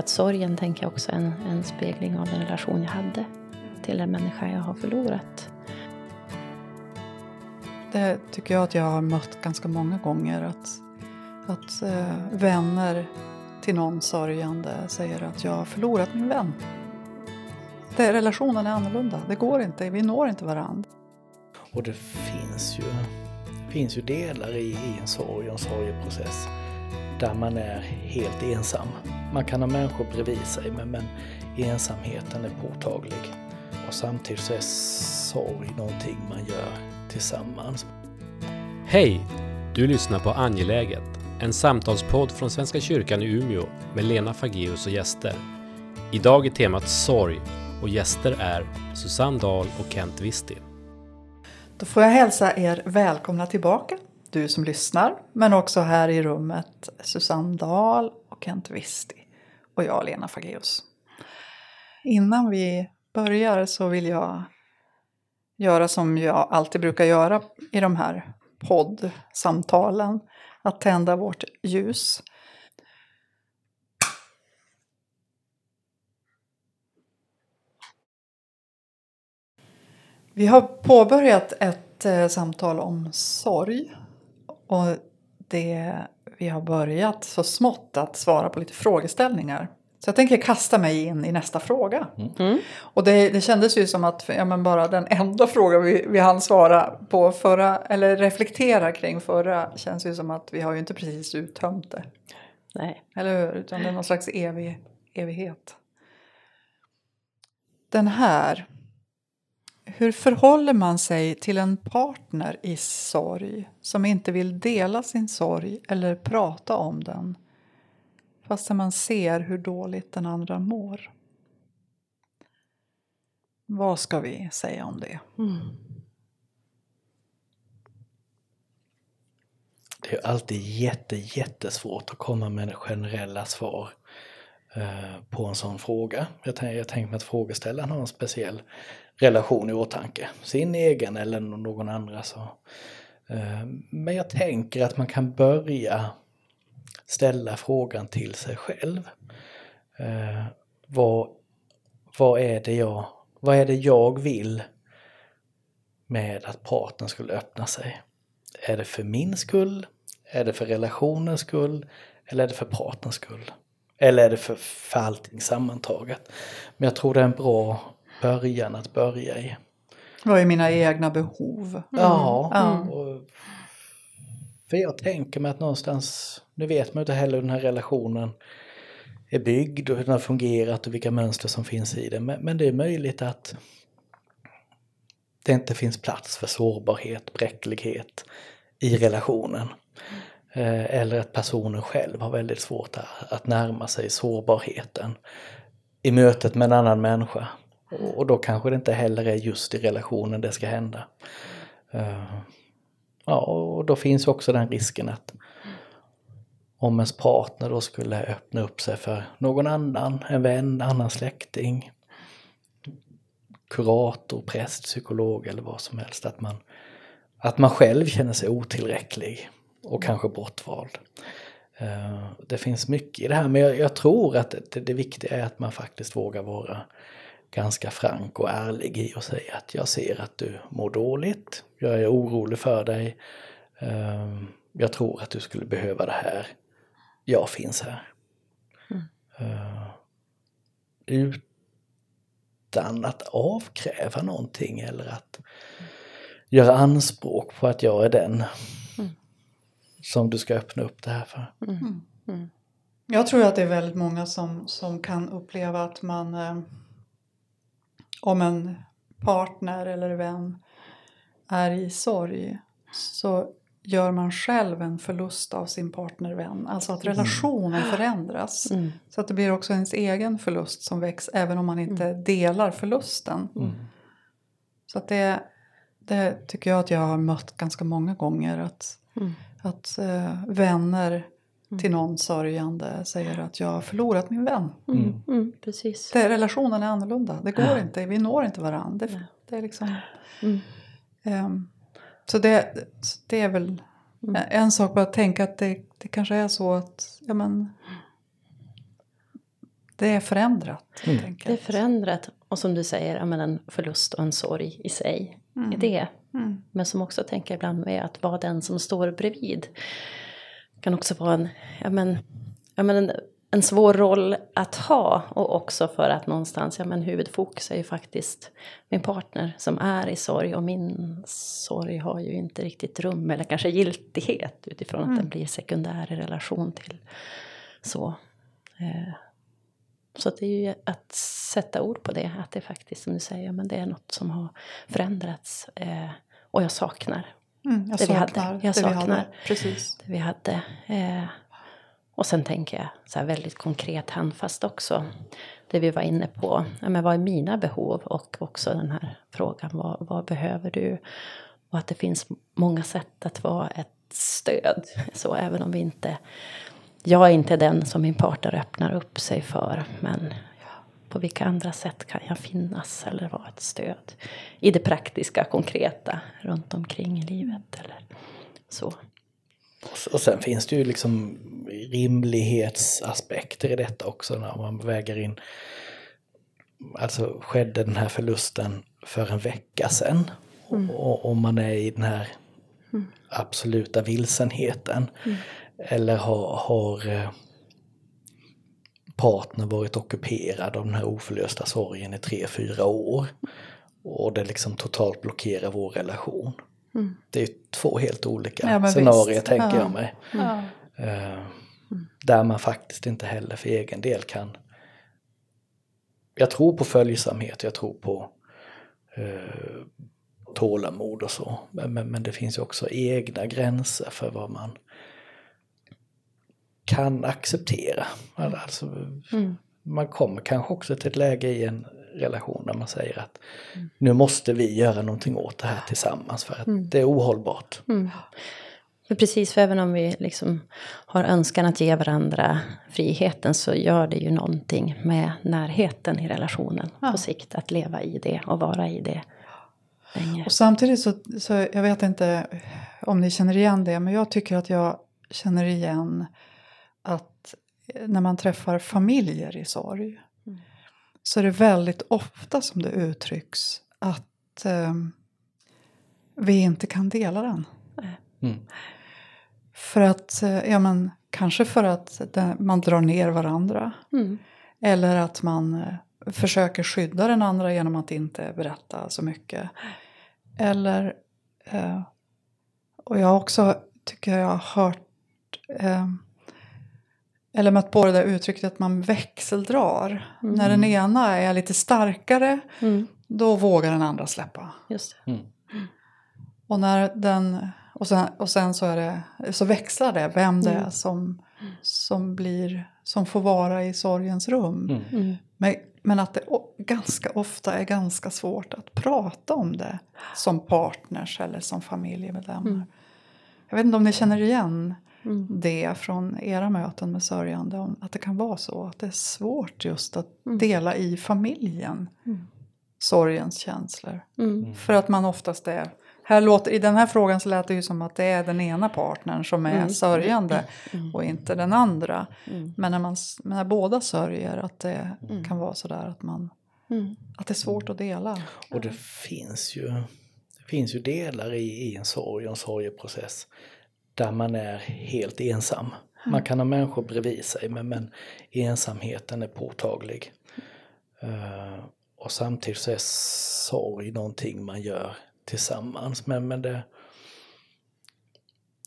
Att sorgen tänker jag också är en, en spegling av den relation jag hade till den människa jag har förlorat. Det tycker jag att jag har mött ganska många gånger. Att, att eh, vänner till någon sörjande säger att jag har förlorat min vän. Det, relationen är annorlunda. Det går inte. Vi når inte varandra. Och det finns ju, finns ju delar i, i en sorg och en sorgeprocess där man är helt ensam. Man kan ha människor bredvid sig men, men ensamheten är påtaglig. Och samtidigt så är sorg någonting man gör tillsammans. Hej! Du lyssnar på Angeläget, en samtalspodd från Svenska kyrkan i Umeå med Lena Fageus och gäster. Idag är temat sorg och gäster är Susanne Dahl och Kent Wisti. Då får jag hälsa er välkomna tillbaka, du som lyssnar, men också här i rummet Susanne Dahl och Kent Wisti och jag, Lena Fageus. Innan vi börjar så vill jag göra som jag alltid brukar göra i de här poddsamtalen, att tända vårt ljus. Vi har påbörjat ett eh, samtal om sorg. Och det, vi har börjat så smått att svara på lite frågeställningar. Så jag tänker kasta mig in i nästa fråga. Mm. Och det, det kändes ju som att ja, men bara den enda frågan vi, vi hann svara på förra, eller reflektera kring förra, känns ju som att vi har ju inte precis uttömt det. Nej. Eller hur? Utan det är någon slags evig, evighet. Den här. Hur förhåller man sig till en partner i sorg som inte vill dela sin sorg eller prata om den fastän man ser hur dåligt den andra mår? Vad ska vi säga om det? Mm. Det är alltid jätte, jättesvårt att komma med generella svar eh, på en sån fråga. Jag, tänk, jag tänker mig att frågeställaren har en speciell relation i åtanke. Sin egen eller någon andra. Så. Eh, men jag tänker att man kan börja ställa frågan till sig själv. Eh, vad, vad, är det jag, vad är det jag vill med att partnern skulle öppna sig? Är det för min skull? Är det för relationens skull? Eller är det för partnerns skull? Eller är det för, för allting sammantaget? Men jag tror det är en bra början att börja i. Vad är mina egna behov? Ja, Ja. och, för jag tänker mig att någonstans, nu vet man inte heller hur den här relationen är byggd och hur den har fungerat och vilka mönster som finns i den. Men, men det är möjligt att det inte finns plats för sårbarhet, bräcklighet i relationen. Eh, Eller att personen själv har väldigt svårt att- att närma sig sårbarheten i mötet med en annan människa. Och- då kanske det inte heller är just i relationen det ska hända. Eh, ja, och då finns också den risken att om ens partner då skulle öppna upp sig för någon annan, en vän, annan släkting, kurator, präst, psykolog eller vad som helst, att man, att man själv känner sig otillräcklig och kanske bortvald. Eh, det finns mycket i det här, men jag, jag tror att det, det viktiga är att man faktiskt vågar vara ganska frank och ärlig i och säga att jag ser att du mår dåligt, jag är orolig för dig, eh, jag tror att du skulle behöva det här, jag finns här. Eh, Utan att avkräva någonting eller att göra anspråk på att jag är den som du ska öppna upp det här för. Jag tror att det är väldigt många som, som kan uppleva att man eh, om en partner eller vän är i sorg så gör man själv en förlust av sin partnervän. Alltså att relationen förändras. Mm. Så att det blir också ens egen förlust som väcks även om man inte delar förlusten. Så att det, det tycker jag att jag har mött ganska många gånger. Att, Mm. att eh, vänner till någon sörjande säger att jag har förlorat min vän. Mm. Mm. Precis. Det, relationen är annorlunda. Det går inte. Vi når inte varandra. Det, det är liksom... Mm. ehm, så det, så det är väl en sak bara att tänka att det, det kanske är så att ja, men, det är förändrat. Mm. Det är förändrat. Och som du säger, ja, men en förlust och en sorg i sig. Mm. Är det. Mm. Men som också tänker ibland med att vara den som står bredvid. Kan också vara en, ja, men, ja, men en, en svår roll att ha. Och också för att någonstans, ja men huvudfokus är ju faktiskt min partner som är i sorg. Och min sorg har ju inte riktigt rum eller kanske giltighet utifrån att den blir sekundär i relation till så. Eh, så att det är ju att sätta ord på det, att det faktiskt som du säger, men det är något som har förändrats. Eh, och jag saknar Mm, jag Det vi hade. saknar Jag det vi saknar. hade. Precis. det vi hade. Eh, och sen tänker jag så här väldigt konkret handfast också. Det vi var inne på, ja, men vad är mina behov? Och också den här frågan, vad, vad behöver du? Och att det finns många sätt att vara ett stöd. Så även om vi inte, jag är inte den som min partner öppnar upp sig för. Men på vilka andra sätt kan jag finnas eller vara ett stöd? I det praktiska, konkreta, runt omkring i livet eller så. Och- sen finns det ju liksom rimlighetsaspekter i detta också när man väger in Alltså skedde den här förlusten för en vecka sedan och om man är i den här absoluta vilsenheten eller har, har eh, partner varit ockuperad av den här oförlösta sorgen i tre, fyra år och det liksom totalt blockerar vår relation. Det är två helt olika Ja, scenarier visst. tänker Ja. jag mig. Ja. Eh, Där man faktiskt inte heller för egen del kan... Jag tror på följsamhet, jag tror på eh, tålamod och så. Men, men, men det finns ju också egna gränser för vad man kan acceptera. Alltså, Mm. Man kommer kanske också till ett läge i en relation där man säger att nu måste vi göra någonting åt det här tillsammans för att det är ohållbart. För precis, för även om vi liksom har önskan att ge varandra friheten så gör det ju någonting med närheten i relationen Ja. på sikt. Att leva i det och vara i det länge. Och samtidigt så, så, jag vet inte om ni känner igen det, men jag tycker att jag känner igen när man träffar familjer i sorg så är det väldigt ofta som det uttrycks att eh, vi inte kan dela den. Mm. För att, eh, ja men kanske för att man drar ner varandra. Mm. Eller att man eh, försöker skydda den andra genom att inte berätta så mycket. Eller, eh, och jag har också, tycker jag har hört, eh, eller mött på det där uttrycket att man växeldrar. När den ena är lite starkare, Mm. då vågar den andra släppa. Just det. Mm. Och, när den, och, sen, och sen så, är det, så växlar det vem det är som, som, blir, som får vara i sorgens rum. Mm. Mm. Men, men att det ganska ofta är ganska svårt att prata om det som partners eller som familjemedlemmar. Mm. Jag vet inte om ni känner igen Mm. det från era möten med sörjande. Om att det kan vara så att det är svårt just att Mm. dela i familjen Mm. sorgens känslor. Mm. För att man oftast är... Här låter, I den här frågan så lät det ju som att det är den ena partnern som är Mm. sörjande Mm. och inte den andra. Mm. Men när, man, när båda sörjer att det Mm. kan vara sådär att, man, Mm. att det är svårt att dela. Och det finns ju, det finns ju delar i, i en sorg och en sorgeprocess där man är helt ensam. Man kan ha människor bredvid sig men, men ensamheten är påtaglig. Uh, och samtidigt så är sorg någonting man gör tillsammans. Men, men det,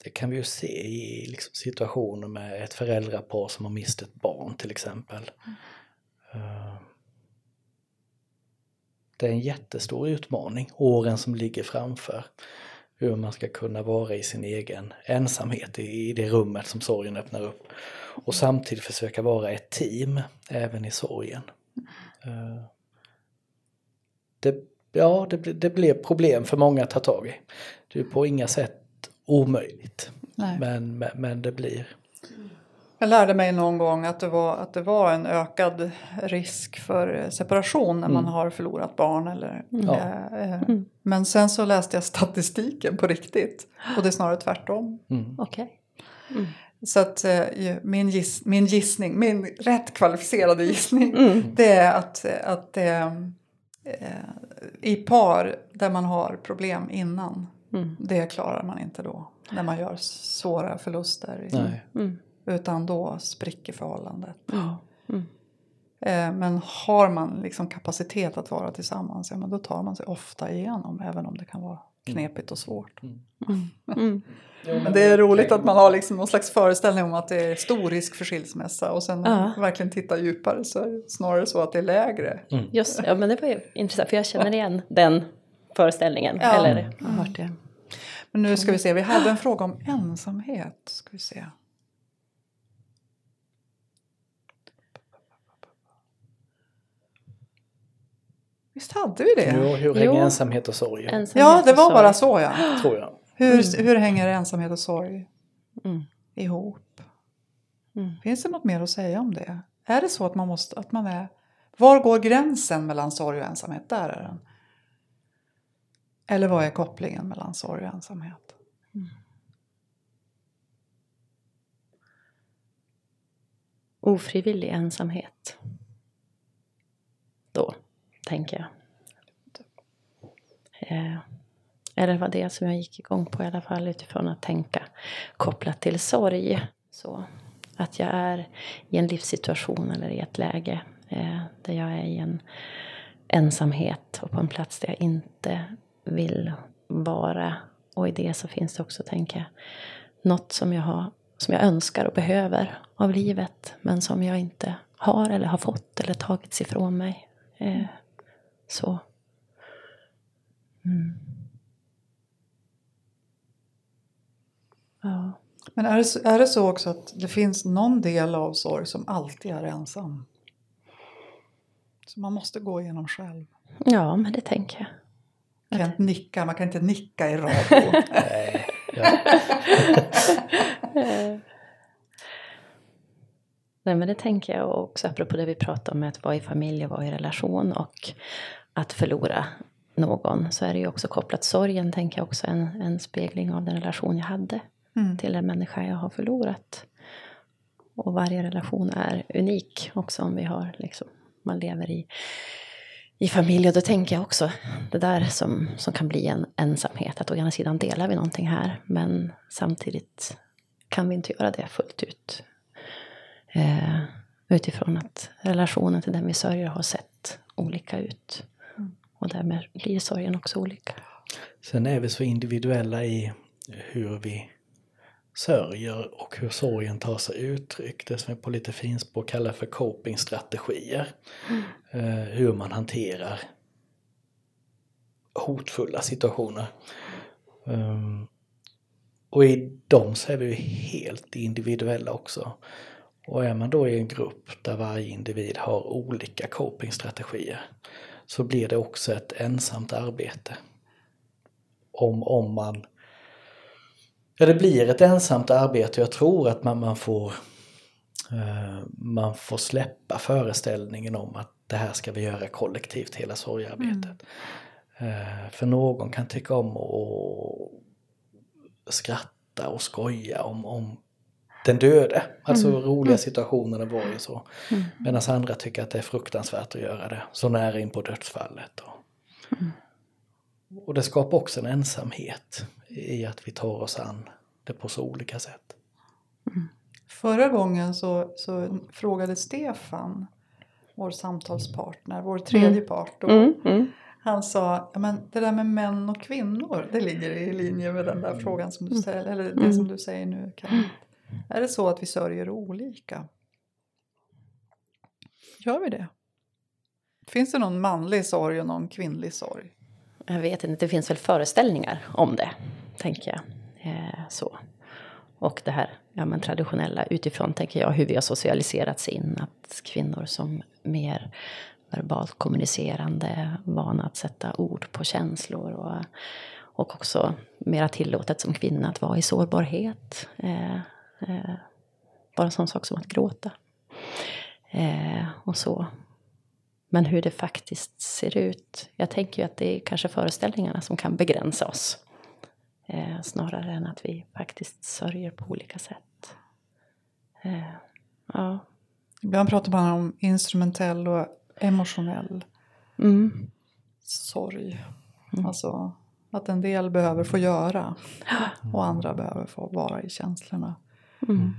det kan vi ju se i liksom situationer med ett föräldrapar som har mist ett barn till exempel. Uh, det är en jättestor utmaning, åren som ligger framför. Hur man ska kunna vara i sin egen ensamhet i, i det rummet som sorgen öppnar upp. Och samtidigt försöka vara ett team även i sorgen. Eh, Det, ja, det, blir- det blir problem för många att ta tag i. Det är på inga sätt omöjligt. Nej. Men, men, men det blir... Jag lärde mig någon gång att det var, att det var en ökad risk för eh, separation när man Mm. har förlorat barn. Eller, Ja. eh, eh, Men sen så läste jag statistiken på riktigt och det är snarare tvärtom. Mm. Okej. Så att eh, min, giss, min gissning, min rätt kvalificerade gissning, Mm. det är att, att eh, i par där man har problem innan, Mm. det klarar man inte då. När man gör svåra förluster. Mm. Utan då spricker förhållandet. Ja. Mm. Eh, men har man liksom kapacitet att vara tillsammans, ja, men då tar man sig ofta igenom. Även om det kan vara knepigt och svårt. Mm. Men det är roligt att man har liksom någon slags föreställning om att det är stor risk för skilsmässa. Och sen när man verkligen tittar djupare så är det snarare så att det är lägre. Just ja, men det var ju intressant för jag känner igen den föreställningen. Ja. Eller har hört det. Men nu ska vi se, vi hade en fråga om ensamhet. Ska vi se. Visst hade vi det? Jo, hur hänger Jo. ensamhet och sorg? Ensamhet Ja, det var sorg. bara så ja. Tror jag. Hur, hur hänger ensamhet och sorg Mm. ihop? Mm. Finns det något mer att säga om det? Är det så att man måste, att man är... Var går gränsen mellan sorg och ensamhet? Där är den. Eller vad är kopplingen mellan sorg och ensamhet? Ofrivillig ensamhet. Då, tänker jag. Eh, eller var det som jag gick igång på i alla fall utifrån att tänka kopplat till sorg. Så att jag är i en livssituation eller i ett läge eh, där jag är i en ensamhet och på en plats där jag inte vill vara. Och i det så finns det också, tänker jag, något som jag, har, som jag önskar och behöver av livet men som jag inte har eller har fått eller tagits ifrån mig. Eh, så. Mm. Ja. Men är det, så- är det så också att det finns någon del av sorg som alltid är ensam? Som man måste gå igenom själv? ja, men det tänker jag. Man kan inte nicka, man kan inte nicka i radio. Nej men det tänker jag också apropå det vi pratade om med att vara i familj och vara i relation och att förlora någon så är det ju också kopplat sorgen tänker jag också en, en spegling av den relation jag hade Mm. till den människa jag har förlorat. Och varje relation är unik också om vi har liksom, man lever i, i familj och då tänker jag också det där som, som kan bli en ensamhet att å ena sidan delar vi någonting här men samtidigt kan vi inte göra det fullt ut. Eh, utifrån att relationen till den vi sörjer har sett olika ut. Och därmed blir sorgen också olika. Sen är vi så individuella i hur vi sörjer och hur sorgen tar sig uttryck. Det som vi på lite finspråk kallar för copingstrategier. Eh, hur man hanterar hotfulla situationer. Um, och i dem så är vi ju helt individuella också. Och är man då i en grupp där varje individ har olika copingstrategier så blir det också ett ensamt arbete. Om, om man... Ja, det blir ett ensamt arbete. Jag tror att man, man får eh, man får släppa föreställningen om att det här ska vi göra kollektivt, hela sorgearbetet. Eh, för någon kan tycka om att skratta och skoja om, om den döde. Alltså roliga situationer det var ju så. Medan andra tycker att det är fruktansvärt att göra det så nära in på dödsfallet. Och, och det skapar också en ensamhet i att vi tar oss an det på så olika sätt. Förra gången så, så frågade Stefan, vår samtalspartner, vår tredje part, då, Mm. han sa ja, men det där med män och kvinnor, det ligger i linje med den där frågan som du ställer, eller det som du säger nu. Kenneth. Är det så att vi sörjer olika? Gör vi det? Finns det någon manlig sorg och någon kvinnlig sorg? Jag vet inte, det finns väl föreställningar om det, tänker jag. Eh, så. Och det här ja, men traditionella utifrån, tänker jag, hur vi har socialiserats in. Att kvinnor som mer verbalt kommunicerande, vana att sätta ord på känslor. Och, och också mera tillåtet som kvinna att vara i sårbarhet. Eh, eh, bara en sån sak som att gråta. Eh, och så. Men hur det faktiskt ser ut. Jag tänker ju att det är kanske föreställningarna som kan begränsa oss. Eh, snarare än att vi faktiskt sörjer på olika sätt. Eh, ja. Ibland pratar man om instrumentell och emotionell Mm. sorg. Mm. Alltså att en del behöver få göra och andra behöver få vara i känslorna. Mm.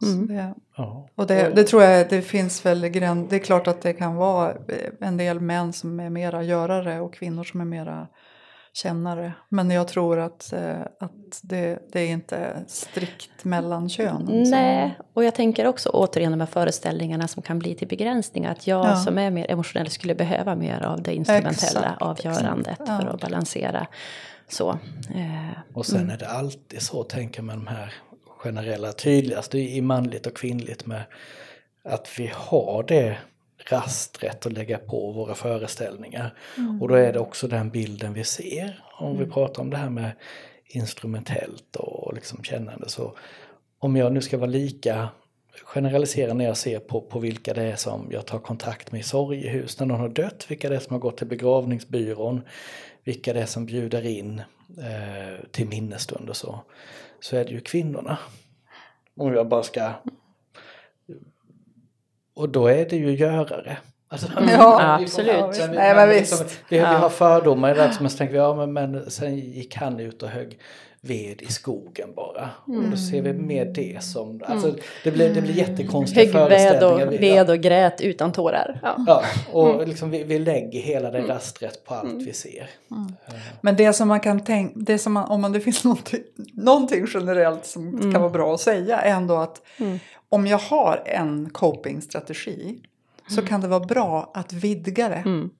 Så Mm. det, Ja. och det, det tror jag det finns väl gräns. Det är klart att det kan vara eh, en del män som är mera görare och kvinnor som är mera kännare. Men jag tror att, eh, att det, det är inte strikt mellan könen. Nej, och jag tänker också återigen de här föreställningarna som kan bli till begränsningar. Att jag Ja. som är mer emotionell skulle behöva mer av det instrumentella Exakt, avgörandet exakt. Ja. för att balansera. Så. Eh, Och sen är det alltid så, tänker man, de här generella, tydligast i manligt och kvinnligt med att vi har det rastret att lägga på våra föreställningar. Och då är det också den bilden vi ser. Om vi pratar om det här med instrumentellt och liksom kännande så om jag nu ska vara lika generalisera när jag ser på, på vilka det är som jag tar kontakt med i sorgehus när någon har dött, vilka det är som har gått till begravningsbyrån, vilka det är som bjuder in eh, till minnesstund och så, så är det ju kvinnorna. Om jag bara ska... Och då är det ju görare. Alltså, Ja, vi- absolut. men vi- Nej, men vi- visst. Vi, vi Ja. har fördomar i det, men så tänker vi, ja men, men sen gick han ut och högg ved i skogen bara. Och då ser vi mer det som, alltså det blir, det blir jättekonstiga ved föreställningar. och, Vi- ved och grät utan tårar. Ja. Ja, och liksom vi, vi lägger hela det rastret på allt vi ser. Men det som man kan tänka, det som man, om man, det finns någonting, någonting generellt som kan vara bra att säga är ändå att om jag har en copingstrategi så kan det vara bra att vidga det. Mm.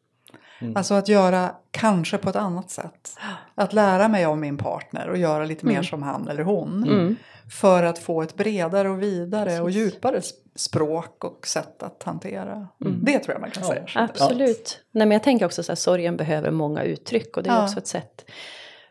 Alltså att göra kanske på ett annat sätt. Att lära mig om min partner och göra lite mer som han eller hon. Mm. För att få ett bredare och vidare och Precis. djupare s- språk och sätt att hantera. Det tror jag man kan Ja. säga. Absolut. Nej, men jag tänker också så här, sorgen behöver många uttryck och det är Ja. också ett sätt.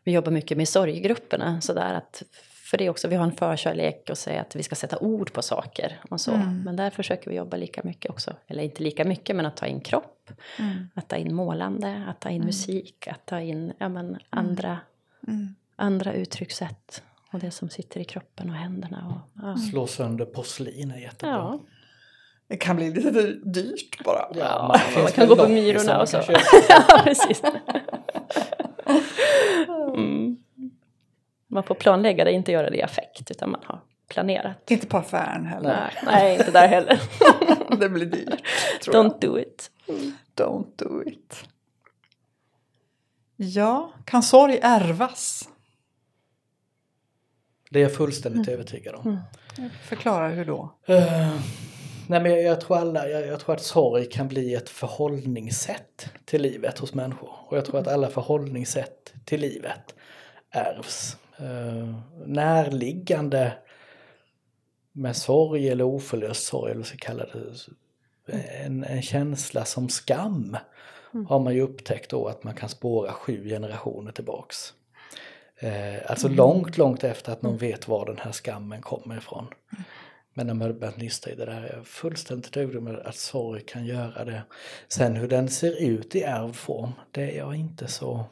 Vi jobbar mycket med sorggrupperna så där att för det är också, vi har en förkärlek och säga att vi ska sätta ord på saker och så. Mm. Men där försöker vi jobba lika mycket också, eller inte lika mycket men att ta in kropp, Mm. att ta in målande, att ta in musik, att ta in ja, men, andra, Mm. andra uttryckssätt. Och det som sitter i kroppen och händerna. Och, ja. Slå sönder porslin är jättebra. Ja. Det kan bli lite dy- dyrt bara. Ja, man finns kan gå på Myrorna man och så. ja, precis. Mm. Man får planlägga det, inte göra det i affekt, utan man har planerat. Inte på affären heller. Nej, nej inte där heller. det blir dyrt. Tror jag. Don't do it. Don't do it. Ja, kan sorg ärvas? Det är jag fullständigt övertygad om. Förklara hur då? Eh, nej men jag, jag, tror alla, jag, jag tror att sorg kan bli ett förhållningssätt till livet hos människor. Och jag tror att alla förhållningssätt till livet ärvs. Uh, närliggande med sorg eller oförlöst sorg, eller så kalla det, en, en känsla som skam har man ju upptäckt då att man kan spåra sju generationer tillbaks. Eh, alltså långt, långt efter att någon vet var den här skammen kommer ifrån. Men när man börjat nysta i det där är jag fullständigt övertygad med att sorg kan göra det. Sen hur den ser ut i ärvd form, det är jag inte så...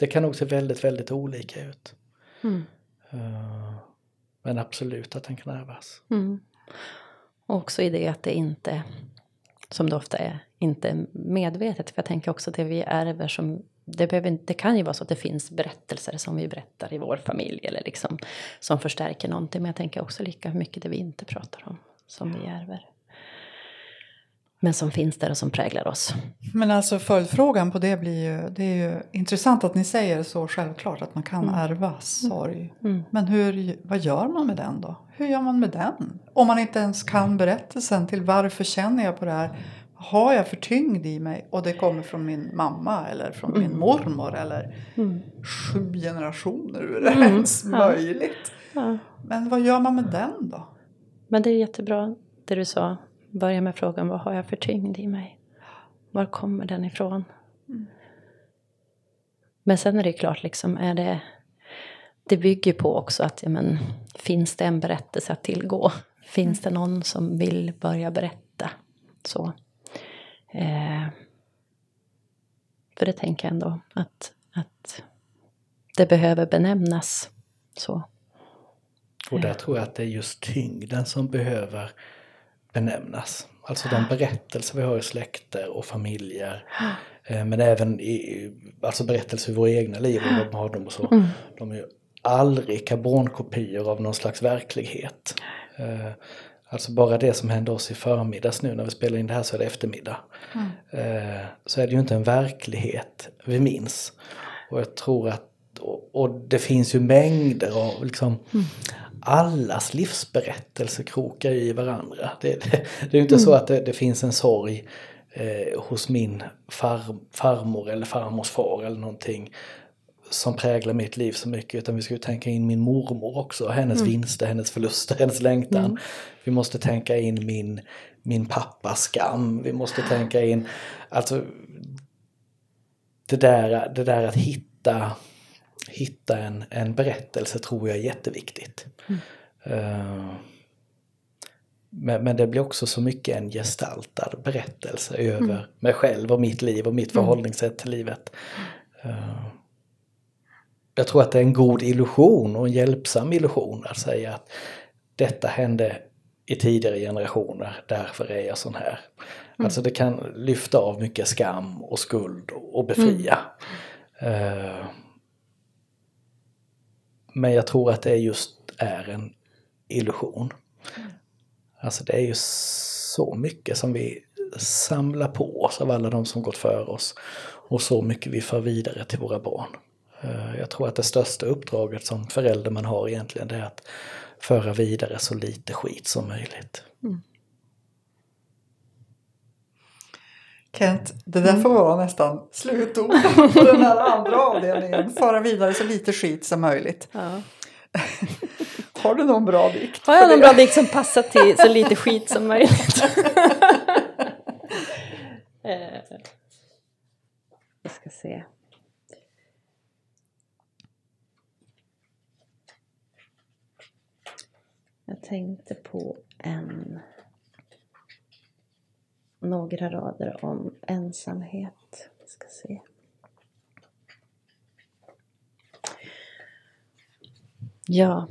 Det kan nog se väldigt, väldigt olika ut. Mm. Eh, men absolut att den kan ärvas. Mm. Och också i det att det inte, som det ofta är, inte medvetet. För jag tänker också det vi ärver som det, behöver, det kan ju vara så att det finns berättelser som vi berättar i vår familj eller liksom som förstärker någonting. Men jag tänker också lika mycket det vi inte pratar om som vi ärver. Men som finns där och som präglar oss. Men alltså följdfrågan på det blir ju, det är ju intressant att ni säger så självklart att man kan ärva sorg. Mm. Men hur, vad gör man med den då? Hur gör man med den? Om man inte ens kan berättelsen till varför känner jag på det här? Har jag för tyngd i mig? Och det kommer från min mamma eller från min mormor eller Mm. sju generationer. Hur är det ens Ja. möjligt? Ja. Men vad gör man med den då? Men det är jättebra det du sa. Börja med frågan vad har jag för tyngd i mig? Var kommer den ifrån? Men sen är det klart, liksom, är det, det bygger på också att ja, men, finns det en berättelse att tillgå? Finns det någon som vill börja berätta? Så. Eh, för det tänker jag ändå att, att det behöver benämnas. Så. Och där tror jag att det är just tyngden som behöver benämnas. Alltså de berättelser vi har i släkter och familjer. Eh, men även i, alltså berättelser i våra egna liv och de har dem och så. Mm. De är ju aldrig karbonkopior av någon slags verklighet. Eh, Alltså bara det som hände oss i förmiddags nu när vi spelar in det här så är det eftermiddag. Eh, Så är det ju inte en verklighet vi minns. Och jag tror att, och, och det finns ju mängder av liksom allas livsberättelser krokar i varandra. Det, det, det är ju inte så att det, det finns en sorg eh, hos min far, farmor eller farmors far eller någonting som präglar mitt liv så mycket utan vi ska ju tänka in min mormor också, hennes vinster, hennes förluster, hennes längtan. Vi måste tänka in min, min pappas skam, vi måste tänka in, alltså det där, det där att hitta, hitta en, en berättelse tror jag är jätteviktigt. Eh, men, men det blir också så mycket en gestaltad berättelse över mig själv och mitt liv och mitt förhållningssätt till livet. Eh, jag tror att det är en god illusion och en hjälpsam illusion att säga att detta hände i tidigare generationer, därför är jag sån här. Alltså det kan lyfta av mycket skam och skuld och befria. Eh, men jag tror att det just är en illusion. Alltså det är ju så mycket som vi samlar på oss av alla de som gått före oss och så mycket vi för vidare till våra barn. Eh, Jag tror att det största uppdraget som förälder man har egentligen det är att föra vidare så lite skit som möjligt. Kent, det där får vara nästan slutord på den här andra avdelningen. Föra vidare så lite skit som möjligt. Ja. Har du någon bra dikt? Har jag någon det? bra dikt som passar till så lite skit som möjligt? Eh, Jag ska se. Jag tänkte på en några rader om ensamhet. Jag ska se. Ja.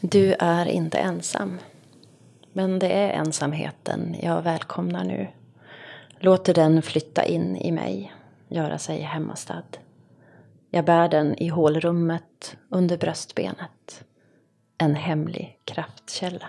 Du är inte ensam. Men det är ensamheten jag välkomnar nu. Låter den flytta in i mig, göra sig hemmastad. Jag bär den i hålrummet under bröstbenet. En hemlig kraftkälla.